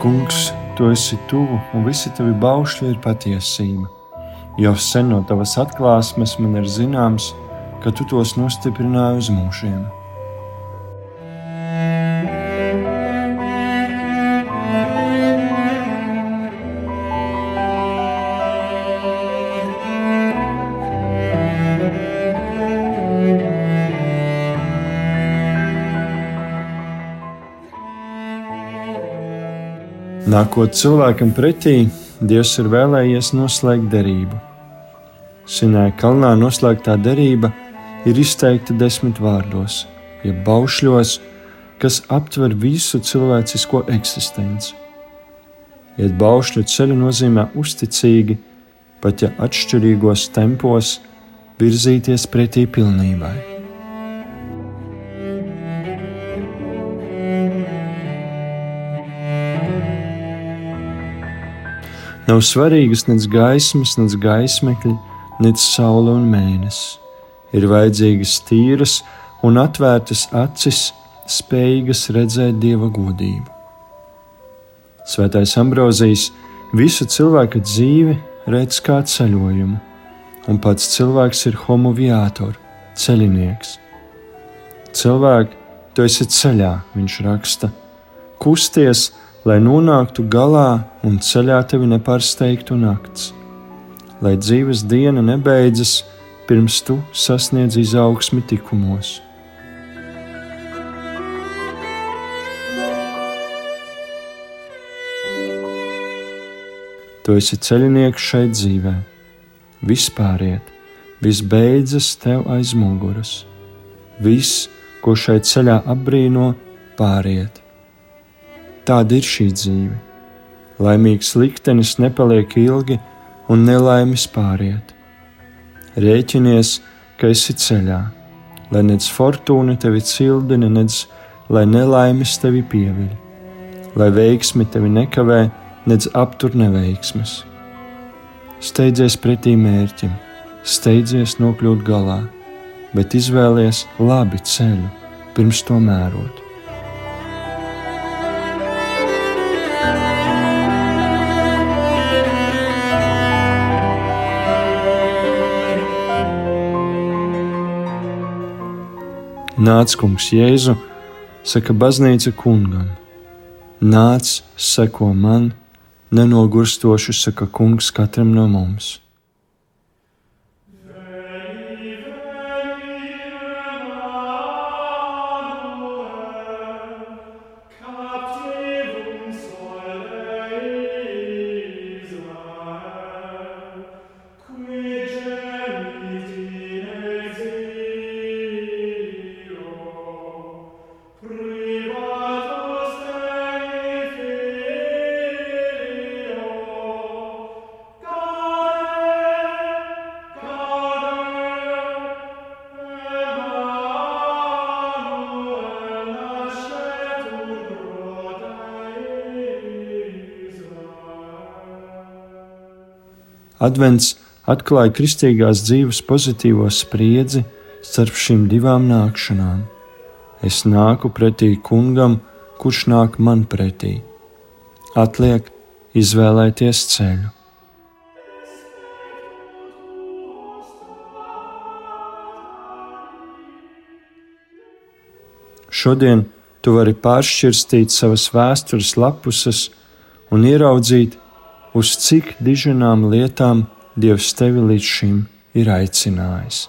Kungs, tu esi tuvu, un visi tavi baušļi ir patiesība. Jau sen no tavas atklāsmes man ir zināms, ka tu tos nostiprināji uz mūžiem. Nākot cilvēkam pretī, Dievs ir vēlējies noslēgt derību. Sinēja kalnā noslēgtā derība ir izteikta desmit vārdos, jeb baušļos, kas aptver visu cilvēcisko eksistenci. Iet baušļu ceļu nozīmē uzticīgi, pat ja atšķirīgos tempos, virzīties pretī pilnībai. Nav svarīgas nec gaismas, nec gaismekļi, nec saule un mēnesis. Ir vajadzīgas tīras un atvērtas acis, spējīgas redzēt dieva godību. Svētais Ambrozijs visu cilvēka dzīvi redz kā ceļojumu, un pats cilvēks ir homoviātor, ceļinieks. Cilvēki, tu esi ceļā, viņš raksta, kusties, lai nonāktu galā un ceļā tevi nepārsteigtu nakts, lai dzīves diena nebeidzas pirms tu sasniedz izaugsmi tikumos. Tu esi ceļinieks šai dzīvē, vispāriet, viss beidzas tev aiz muguras, viss, ko šai ceļā apbrīno, pāriet Tāda ir šī dzīve. Laimīgs liktenis nepaliek ilgi, un nelaimes pāriet. Rēķinies, ka esi ceļā, lai nec fortūna tevi cildina, nec lai nelaimes tevi pieviļ, lai veiksmi tevi nekavē, nec aptur neveiksmes. Steidzies pretī mērķim, steidzies nokļūt galā, bet izvēlies labi ceļu pirms to mērot. Nāc, kungs, Jēzu, saka baznīca kungam. Nāc, seko man, nenogurstoši saka kungs katram no mums. Advents atklāja kristīgās dzīves pozitīvo spriedzi starp šīm divām nākšanām. Es nāku pretī kungam, kurš nāk man pretī. Atliek izvēlēties ceļu. Šodien tu vari pāršķirstīt savas vēstures lapuses un ieraudzīt, uz cik diženām lietām Dievs tevi līdz šim ir aicinājis.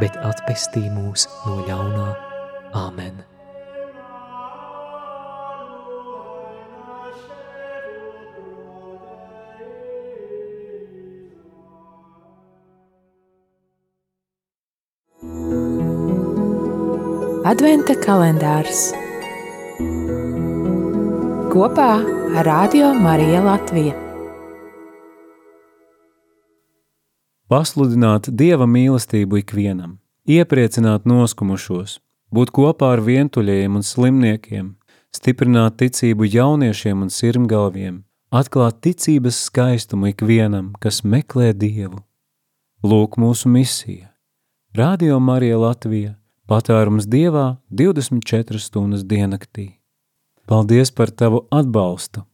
bet atpestī mūs no ļaunā. Āmen! Adventa kalendārs kopā ar Radio Mariju Latviju. Pasludināt Dieva mīlestību ikvienam, iepriecināt noskumušos, būt kopā ar vientuļajiem un slimniekiem, stiprināt ticību jauniešiem un sirmgalviem, atklāt ticības skaistumu ikvienam, kas meklē Dievu. Lūk mūsu misija. Radio Marija Latvija – Patvērums Dievā 24 stundas diennaktī. Paldies par tavu atbalstu!